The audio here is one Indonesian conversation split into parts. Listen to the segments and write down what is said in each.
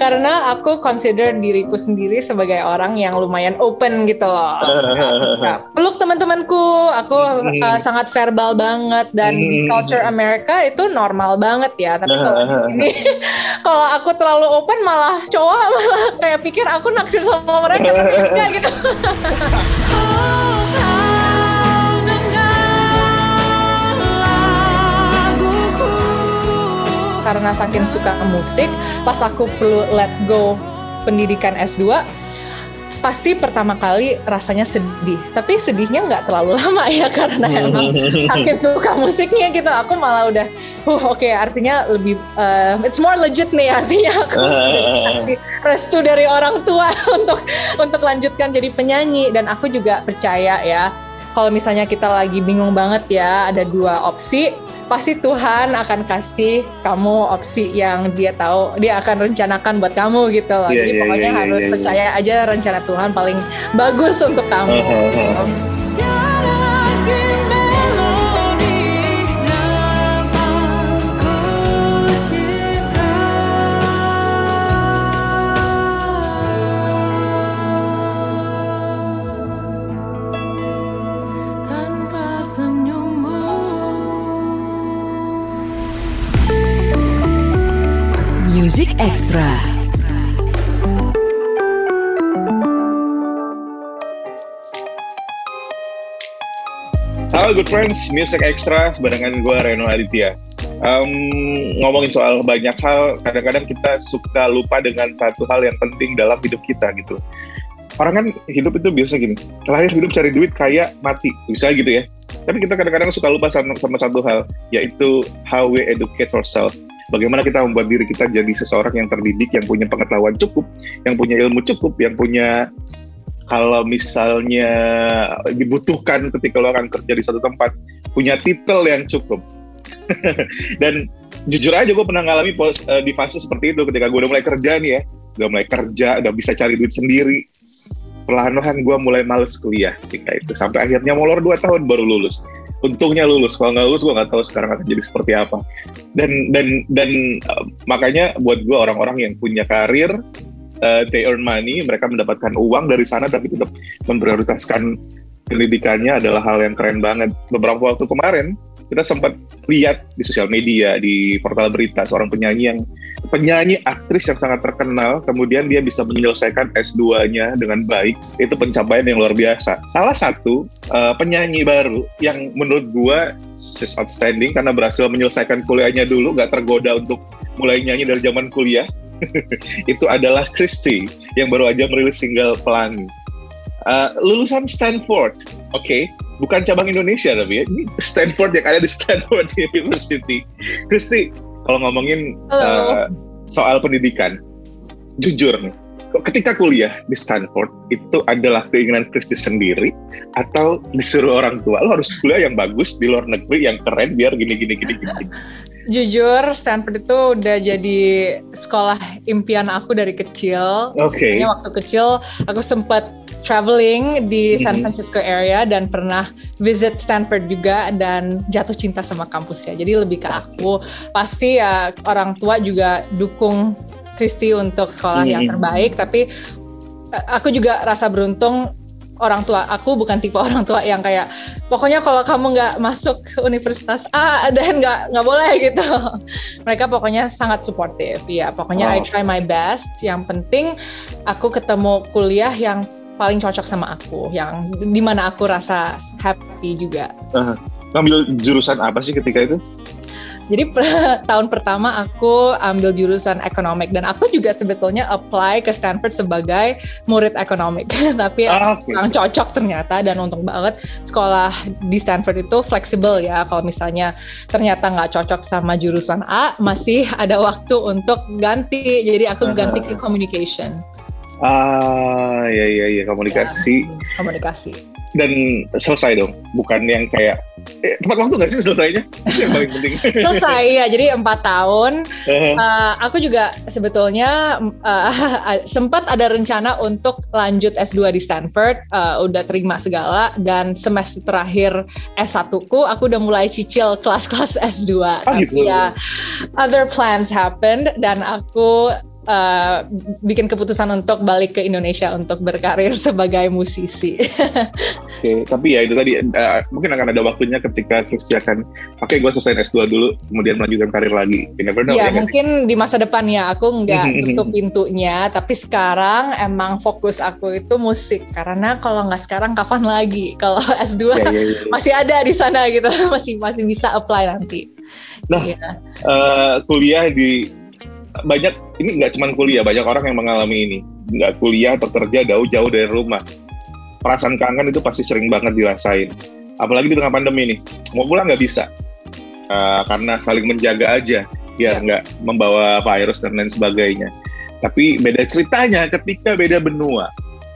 karena aku consider diriku sendiri sebagai orang yang lumayan open gitu loh. Nah, peluk teman-temanku, aku uh, sangat verbal banget dan di culture Amerika itu normal banget ya. Tapi kalau ini kalau aku terlalu open malah cowok malah kayak pikir aku naksir sama mereka tapi enggak gitu. Karena saking suka musik pas aku perlu let go pendidikan S2 pasti pertama kali rasanya sedih. Tapi sedihnya nggak terlalu lama ya karena emang saking suka musiknya gitu. Aku malah udah uh oke okay, artinya lebih uh, it's more legit nih artinya aku. Restu dari orang tua untuk untuk lanjutkan jadi penyanyi. Dan aku juga percaya ya kalau misalnya kita lagi bingung banget ya ada dua opsi pasti Tuhan akan kasih kamu opsi yang dia tahu dia akan rencanakan buat kamu gitu loh. Yeah, Jadi yeah, pokoknya yeah, yeah, harus yeah, percaya yeah. aja rencana Tuhan paling bagus untuk kamu. Uh, uh, Extra. Halo good friends, Music Extra barengan gue Reno Aditya. Um, ngomongin soal banyak hal, kadang-kadang kita suka lupa dengan satu hal yang penting dalam hidup kita gitu. Orang kan hidup itu biasa gini, lahir hidup cari duit, kaya, mati, bisa gitu ya. Tapi kita kadang-kadang suka lupa sama, sama satu hal, yaitu how we educate ourselves bagaimana kita membuat diri kita jadi seseorang yang terdidik, yang punya pengetahuan cukup, yang punya ilmu cukup, yang punya kalau misalnya dibutuhkan ketika lo akan kerja di satu tempat, punya titel yang cukup. Dan jujur aja gue pernah ngalami pos, uh, di fase seperti itu ketika gue udah mulai kerja nih ya, udah mulai kerja, udah bisa cari duit sendiri. Perlahan-lahan gue mulai males kuliah ketika itu. Sampai akhirnya molor 2 tahun baru lulus untungnya lulus. Kalau nggak lulus gue nggak tahu sekarang akan jadi seperti apa. Dan dan dan uh, makanya buat gue orang-orang yang punya karir uh, they earn money mereka mendapatkan uang dari sana tapi tetap memprioritaskan pendidikannya adalah hal yang keren banget. Beberapa waktu kemarin kita sempat lihat di sosial media di portal berita seorang penyanyi yang penyanyi aktris yang sangat terkenal kemudian dia bisa menyelesaikan S2-nya dengan baik. Itu pencapaian yang luar biasa. Salah satu uh, penyanyi baru yang menurut gua is outstanding karena berhasil menyelesaikan kuliahnya dulu gak tergoda untuk mulai nyanyi dari zaman kuliah itu adalah Christy yang baru aja merilis single Pelangi. Uh, lulusan Stanford. Oke okay bukan cabang Indonesia tapi ya ini Stanford yang ada di Stanford University. Kristi, kalau ngomongin uh, soal pendidikan, jujur nih, ketika kuliah di Stanford itu adalah keinginan Kristi sendiri atau disuruh orang tua lo harus kuliah yang bagus di luar negeri yang keren biar gini gini gini gini. Jujur Stanford itu udah jadi sekolah impian aku dari kecil. Oke. Okay. Waktu kecil aku sempat traveling di San mm-hmm. Francisco area dan pernah visit Stanford juga dan jatuh cinta sama kampusnya. Jadi lebih ke aku pasti ya orang tua juga dukung Kristi untuk sekolah yang mm-hmm. terbaik tapi eh, aku juga rasa beruntung orang tua aku bukan tipe orang tua yang kayak pokoknya kalau kamu nggak masuk universitas A dan nggak nggak boleh gitu mereka pokoknya sangat suportif ya pokoknya oh. I try my best yang penting aku ketemu kuliah yang paling cocok sama aku yang di mana aku rasa happy juga. Uh, ngambil jurusan apa sih ketika itu? Jadi tahun pertama aku ambil jurusan ekonomik dan aku juga sebetulnya apply ke Stanford sebagai murid ekonomik. Tapi ah, okay. kurang cocok ternyata dan untung banget sekolah di Stanford itu fleksibel ya. Kalau misalnya ternyata nggak cocok sama jurusan A, masih ada waktu untuk ganti. Jadi aku ganti ke communication. Ah, ya ya ya komunikasi. Ya, komunikasi. Dan selesai dong, bukan yang kayak eh, tepat waktu nggak sih selesainya? Itu yang paling penting. selesai ya, jadi empat tahun. Uh, aku juga sebetulnya uh, sempat ada rencana untuk lanjut S2 di Stanford, uh, udah terima segala dan semester terakhir S1 ku aku udah mulai cicil kelas-kelas S2. Oh, Tapi gitu. ya other plans happened dan aku uh, bikin keputusan untuk balik ke Indonesia untuk berkarir sebagai musisi. Oke, okay, tapi ya itu tadi uh, mungkin akan ada waktunya ketika Kristi akan oke okay, gue selesai S2 dulu kemudian melanjutkan karir lagi. You never know. Ya, ya mungkin di masa depan ya aku nggak tutup pintunya, tapi sekarang emang fokus aku itu musik karena kalau nggak sekarang kapan lagi? Kalau S2 ya, ya, ya. masih ada di sana gitu, masih masih bisa apply nanti. Nah, ya. uh, kuliah di banyak ini nggak cuma kuliah, banyak orang yang mengalami ini. Nggak kuliah atau kerja jauh-jauh dari rumah. Perasaan kangen itu pasti sering banget dirasain. Apalagi di tengah pandemi ini, mau pulang nggak bisa. Uh, karena saling menjaga aja, biar ya. nggak ya. membawa virus dan lain sebagainya. Tapi beda ceritanya ketika beda benua.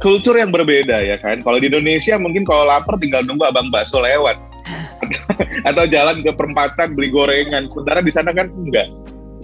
Kultur yang berbeda ya kan. Kalau di Indonesia mungkin kalau lapar tinggal nunggu abang bakso lewat. atau jalan ke perempatan beli gorengan. Sementara di sana kan enggak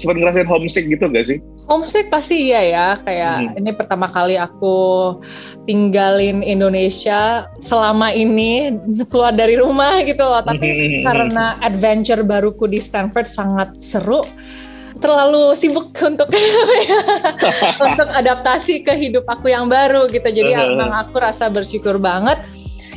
sempat ngerasain homesick gitu gak sih? Homesick pasti iya ya, kayak hmm. ini pertama kali aku tinggalin Indonesia selama ini keluar dari rumah gitu loh. Tapi hmm. karena adventure baruku di Stanford sangat seru, terlalu sibuk untuk untuk adaptasi ke hidup aku yang baru gitu. Jadi emang aku rasa bersyukur banget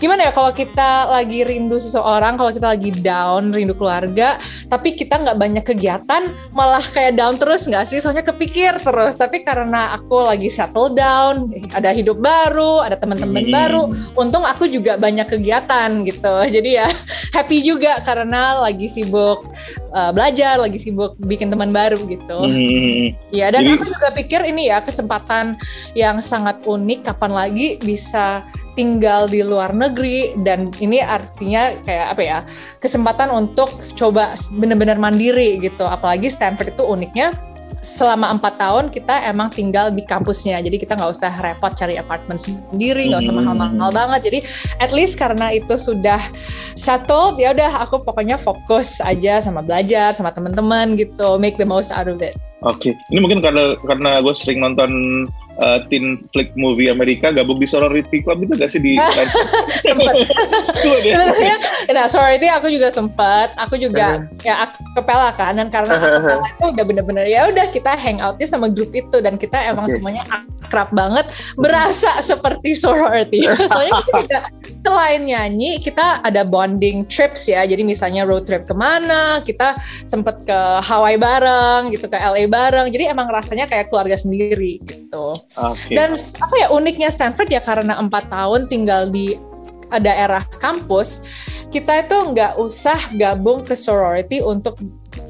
gimana ya kalau kita lagi rindu seseorang, kalau kita lagi down, rindu keluarga, tapi kita nggak banyak kegiatan, malah kayak down terus nggak sih? Soalnya kepikir terus. Tapi karena aku lagi settle down, ada hidup baru, ada teman-teman hmm. baru, untung aku juga banyak kegiatan gitu. Jadi ya happy juga karena lagi sibuk uh, belajar, lagi sibuk bikin teman baru gitu. Hmm. Ya dan Jadi, aku juga pikir ini ya kesempatan yang sangat unik. Kapan lagi bisa tinggal di luar negeri dan ini artinya kayak apa ya kesempatan untuk coba benar-benar mandiri gitu apalagi Stanford itu uniknya selama empat tahun kita emang tinggal di kampusnya. Jadi kita nggak usah repot cari apartemen sendiri nggak usah hmm. mahal-mahal banget. Jadi at least karena itu sudah settled ya udah aku pokoknya fokus aja sama belajar sama teman-teman gitu. Make the most out of it Oke, okay. ini mungkin karena karena gue sering nonton uh, teen flick movie Amerika gabung di sorority club itu gak sih di sebenarnya nah sorority aku juga sempat aku juga uh. ya kepala kan dan karena kepala itu udah bener-bener ya udah kita hangoutnya sama grup itu dan kita emang okay. semuanya akrab banget berasa seperti sorority. Soalnya kita juga selain nyanyi kita ada bonding trips ya. Jadi misalnya road trip ke mana kita sempet ke Hawaii bareng gitu ke LA bareng. Jadi emang rasanya kayak keluarga sendiri gitu. Okay. Dan apa ya uniknya Stanford ya karena empat tahun tinggal di daerah kampus, kita itu nggak usah gabung ke sorority untuk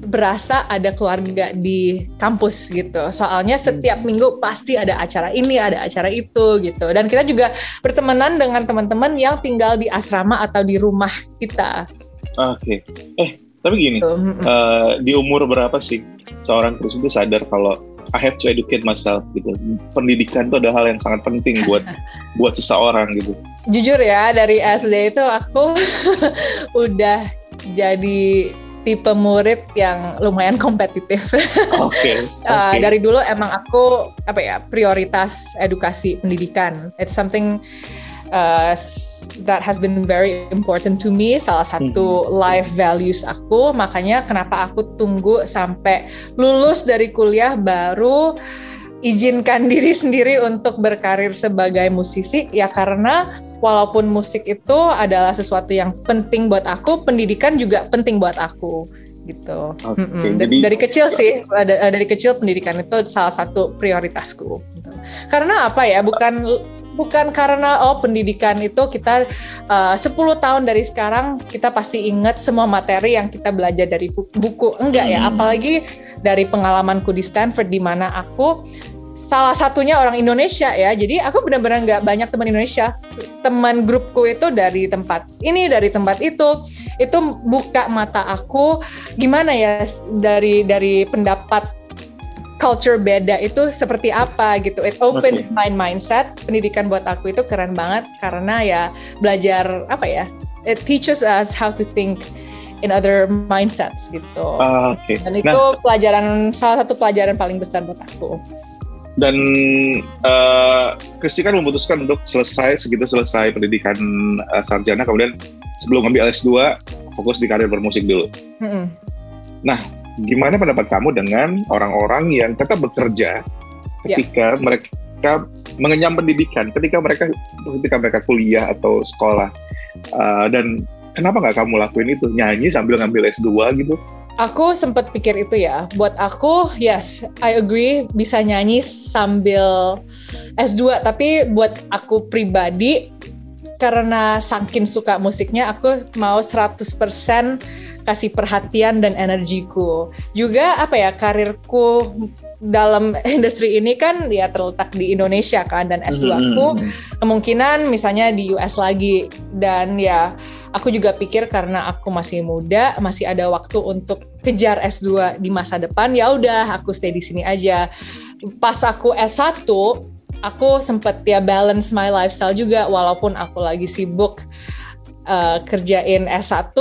berasa ada keluarga di kampus gitu. Soalnya setiap hmm. minggu pasti ada acara ini, ada acara itu gitu. Dan kita juga bertemanan dengan teman-teman yang tinggal di asrama atau di rumah kita. Oke. Okay. Eh, tapi gini, uh, di umur berapa sih seorang Chris itu sadar kalau I have to educate myself gitu. Pendidikan itu adalah hal yang sangat penting buat buat seseorang gitu. Jujur ya dari SD itu aku udah jadi tipe murid yang lumayan kompetitif. Oke. Okay, okay. uh, dari dulu emang aku apa ya prioritas edukasi pendidikan. It's something uh, that has been very important to me salah satu hmm. life values aku makanya kenapa aku tunggu sampai lulus dari kuliah baru izinkan diri sendiri untuk berkarir sebagai musisi ya karena walaupun musik itu adalah sesuatu yang penting buat aku pendidikan juga penting buat aku gitu. Okay, mm Jadi, dari kecil sih, dari kecil pendidikan itu salah satu prioritasku. Gitu. Karena apa ya? Bukan bukan karena oh pendidikan itu kita uh, 10 tahun dari sekarang kita pasti ingat semua materi yang kita belajar dari buku. Enggak ya, hmm. apalagi dari pengalamanku di Stanford di mana aku salah satunya orang Indonesia ya. Jadi aku benar-benar nggak banyak teman Indonesia. Teman grupku itu dari tempat ini, dari tempat itu. Itu buka mata aku gimana ya dari dari pendapat culture beda itu seperti apa gitu. It open okay. my mindset. Pendidikan buat aku itu keren banget karena ya belajar apa ya? It teaches us how to think in other mindsets gitu. Uh, okay. Dan itu nah, pelajaran salah satu pelajaran paling besar buat aku. Dan uh, Kristi kan memutuskan untuk selesai segitu selesai pendidikan uh, sarjana kemudian sebelum ngambil S2 fokus di karir bermusik dulu. Mm -hmm. Nah, gimana pendapat kamu dengan orang-orang yang tetap bekerja ketika yeah. mereka mengenyam pendidikan, ketika mereka ketika mereka kuliah atau sekolah. Uh, dan kenapa nggak kamu lakuin itu? Nyanyi sambil ngambil S2 gitu? Aku sempat pikir itu ya. Buat aku, yes, I agree bisa nyanyi sambil S2. Tapi buat aku pribadi, karena saking suka musiknya, aku mau 100% kasih perhatian dan energiku. Juga apa ya, karirku dalam industri ini kan ya terletak di Indonesia kan dan S2 hmm. aku kemungkinan misalnya di US lagi dan ya aku juga pikir karena aku masih muda masih ada waktu untuk kejar S2 di masa depan ya udah aku stay di sini aja pas aku S1 aku sempet ya balance my lifestyle juga walaupun aku lagi sibuk uh, kerjain S1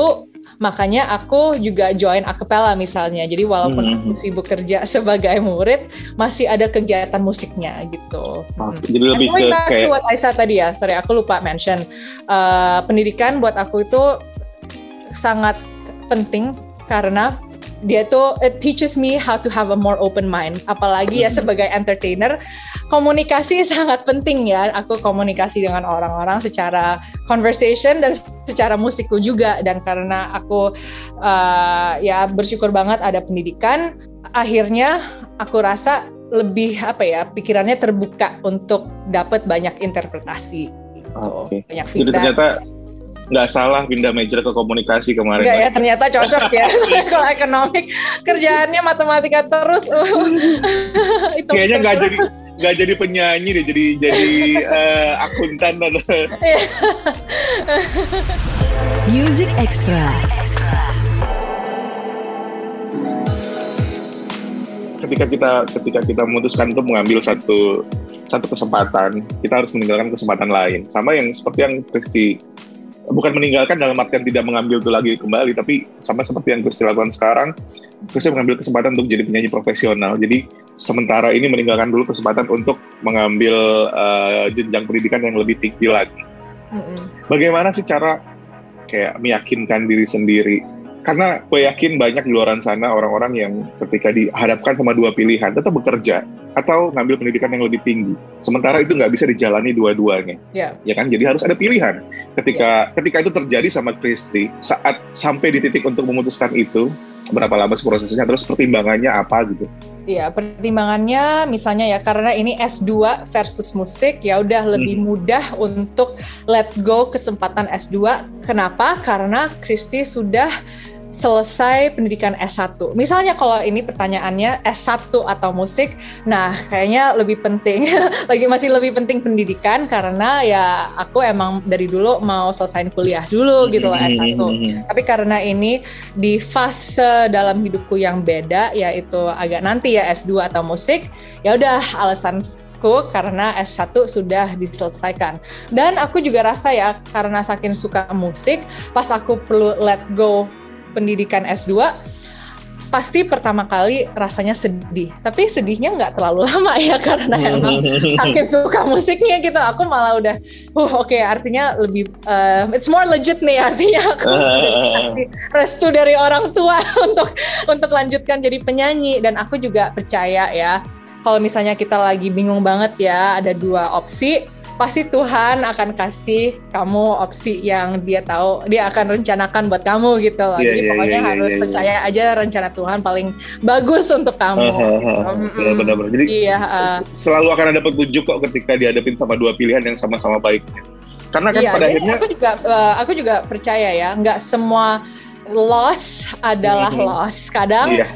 makanya aku juga join akapela misalnya jadi walaupun hmm. aku sibuk kerja sebagai murid masih ada kegiatan musiknya gitu oh, hmm. jadi lebih ke kayak buat Aisyah tadi ya sorry aku lupa mention uh, pendidikan buat aku itu sangat penting karena dia tuh it teaches me how to have a more open mind apalagi ya hmm. sebagai entertainer komunikasi sangat penting ya aku komunikasi dengan orang-orang secara conversation dan secara musikku juga dan karena aku uh, ya bersyukur banget ada pendidikan akhirnya aku rasa lebih apa ya pikirannya terbuka untuk dapat banyak interpretasi gitu. Okay. banyak feedback. Jadi ternyata nggak salah pindah major ke komunikasi kemarin. Enggak ya, ternyata cocok ya. Kalau ekonomik kerjaannya matematika terus. itu Kayaknya nggak jadi nggak jadi penyanyi deh, jadi jadi uh, akuntan atau. Iya. Music Extra. Ketika kita ketika kita memutuskan untuk mengambil satu satu kesempatan, kita harus meninggalkan kesempatan lain. Sama yang seperti yang Kristi bukan meninggalkan dalam artian tidak mengambil itu lagi kembali, tapi sama seperti yang Kristi lakukan sekarang, Kristi mengambil kesempatan untuk jadi penyanyi profesional. Jadi sementara ini meninggalkan dulu kesempatan untuk mengambil uh, jenjang pendidikan yang lebih tinggi lagi. Mm-hmm. Bagaimana sih cara kayak meyakinkan diri sendiri karena gue yakin banyak di luar sana orang-orang yang ketika dihadapkan sama dua pilihan tetap bekerja atau ngambil pendidikan yang lebih tinggi. Sementara itu nggak bisa dijalani dua-duanya, yeah. ya kan? Jadi harus ada pilihan. Ketika yeah. ketika itu terjadi sama Kristi, saat sampai di titik untuk memutuskan itu, berapa lama prosesnya, terus pertimbangannya apa gitu? Iya, pertimbangannya misalnya ya karena ini S2 versus musik ya udah lebih hmm. mudah untuk let go kesempatan S2. Kenapa? Karena Kristi sudah selesai pendidikan S1. Misalnya kalau ini pertanyaannya S1 atau musik, nah kayaknya lebih penting, lagi masih lebih penting pendidikan karena ya aku emang dari dulu mau selesai kuliah dulu gitu loh S1. Tapi karena ini di fase dalam hidupku yang beda yaitu agak nanti ya S2 atau musik, ya udah alasan karena S1 sudah diselesaikan. Dan aku juga rasa ya karena saking suka musik, pas aku perlu let go pendidikan S2 pasti pertama kali rasanya sedih. Tapi sedihnya nggak terlalu lama ya karena emang saking suka musiknya gitu. Aku malah udah, uh oke okay, artinya lebih, uh, it's more legit nih artinya aku restu dari orang tua untuk untuk lanjutkan jadi penyanyi. Dan aku juga percaya ya kalau misalnya kita lagi bingung banget ya ada dua opsi pasti Tuhan akan kasih kamu opsi yang dia tahu dia akan rencanakan buat kamu gitu loh. Yeah, Jadi yeah, pokoknya yeah, harus yeah, percaya yeah. aja rencana Tuhan paling bagus untuk kamu. Uh, uh, uh, benar-benar. Jadi iya, uh, selalu akan ada petunjuk kok ketika dihadapin sama dua pilihan yang sama-sama baiknya. Karena kan iya, pada akhirnya aku juga uh, aku juga percaya ya, nggak semua loss adalah mm -hmm. loss. Kadang yeah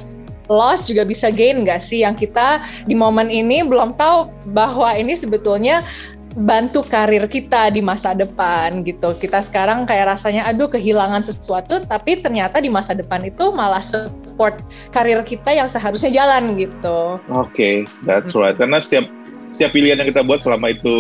loss juga bisa gain nggak sih yang kita di momen ini belum tahu bahwa ini sebetulnya bantu karir kita di masa depan gitu. Kita sekarang kayak rasanya aduh kehilangan sesuatu tapi ternyata di masa depan itu malah support karir kita yang seharusnya jalan gitu. Oke, okay, that's right. Karena setiap setiap pilihan yang kita buat selama itu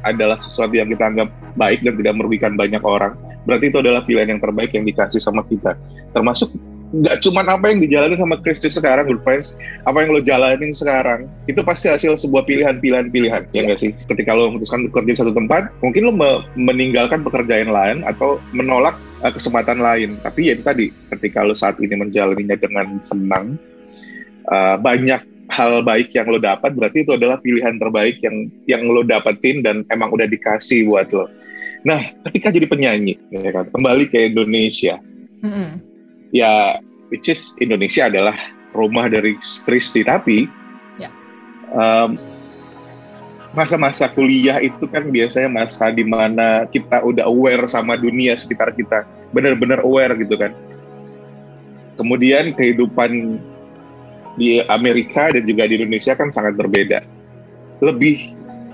adalah sesuatu yang kita anggap baik dan tidak merugikan banyak orang, berarti itu adalah pilihan yang terbaik yang dikasih sama kita. Termasuk nggak cuma apa yang dijalani sama Kristi sekarang, good friends, apa yang lo jalanin sekarang, itu pasti hasil sebuah pilihan-pilihan pilihan, ya nggak sih? Ketika lo memutuskan untuk kerja di satu tempat, mungkin lo me meninggalkan pekerjaan lain atau menolak uh, kesempatan lain. Tapi ya itu tadi, ketika lo saat ini menjalaninya dengan senang, uh, banyak hal baik yang lo dapat berarti itu adalah pilihan terbaik yang yang lo dapetin dan emang udah dikasih buat lo. Nah, ketika jadi penyanyi, ya kan, kembali ke Indonesia, mm-hmm. Ya, which is Indonesia adalah rumah dari Kristi, tapi yeah. um, masa-masa kuliah itu kan biasanya masa di mana kita udah aware sama dunia sekitar kita, benar-benar aware gitu kan. Kemudian kehidupan di Amerika dan juga di Indonesia kan sangat berbeda. Lebih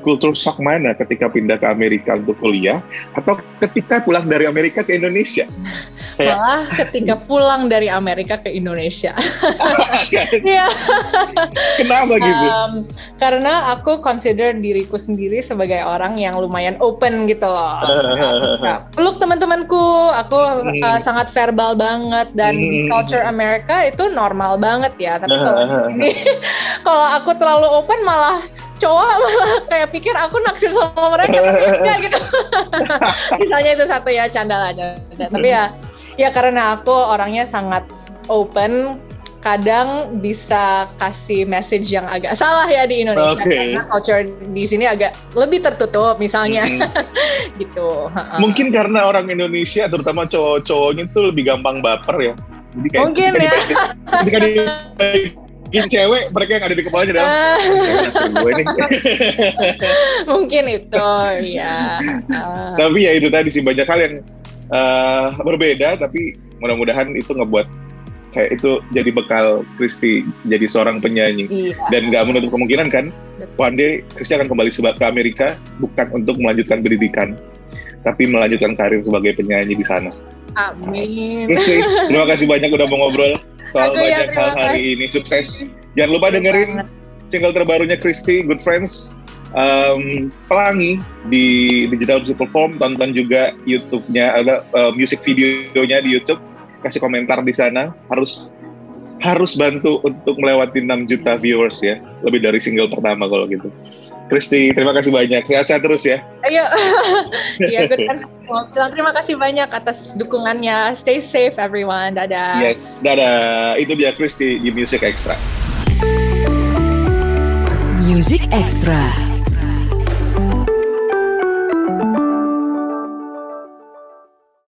kultur shock mana ketika pindah ke Amerika untuk kuliah atau ketika pulang dari Amerika ke Indonesia? Malah ketika pulang dari Amerika ke Indonesia. ya. Kenapa gitu? Um, karena aku consider diriku sendiri sebagai orang yang lumayan open gitu loh. peluk teman-temanku, aku hmm. uh, sangat verbal banget dan hmm. di culture Amerika itu normal banget ya. Tapi kalau ini kalau aku terlalu open malah cowok malah kayak pikir aku naksir sama mereka ya gitu misalnya itu satu ya canda aja tapi ya ya karena aku orangnya sangat open kadang bisa kasih message yang agak salah ya di Indonesia okay. karena culture di sini agak lebih tertutup misalnya mm-hmm. gitu. Mungkin karena orang Indonesia terutama cowok-cowoknya tuh lebih gampang baper ya. Jadi kayak Mungkin ketika ya. ketika bikin cewek mereka yang ada di kepalanya dalam gue nih. mungkin itu ya tapi ya itu tadi sih banyak hal yang uh, berbeda tapi mudah-mudahan itu ngebuat kayak itu jadi bekal Kristi jadi seorang penyanyi iya. dan nggak menutup kemungkinan kan one day Kristi akan kembali ke Amerika bukan untuk melanjutkan pendidikan tapi melanjutkan karir sebagai penyanyi di sana. Amin. Kristi, terima kasih banyak udah mau ngobrol soal Aku banyak ya, hal hari ini. Sukses. Jangan lupa dengerin single terbarunya Christy, Good Friends. Um, pelangi di digital music platform tonton juga YouTube-nya ada uh, music videonya di YouTube kasih komentar di sana harus harus bantu untuk melewati 6 juta viewers ya lebih dari single pertama kalau gitu Kristi, terima kasih banyak. Sehat-sehat terus ya. Ayo. Iya, gue kan mau bilang terima kasih banyak atas dukungannya. Stay safe everyone. Dadah. Yes, dadah. Itu dia Kristi di Music Extra. Music Extra.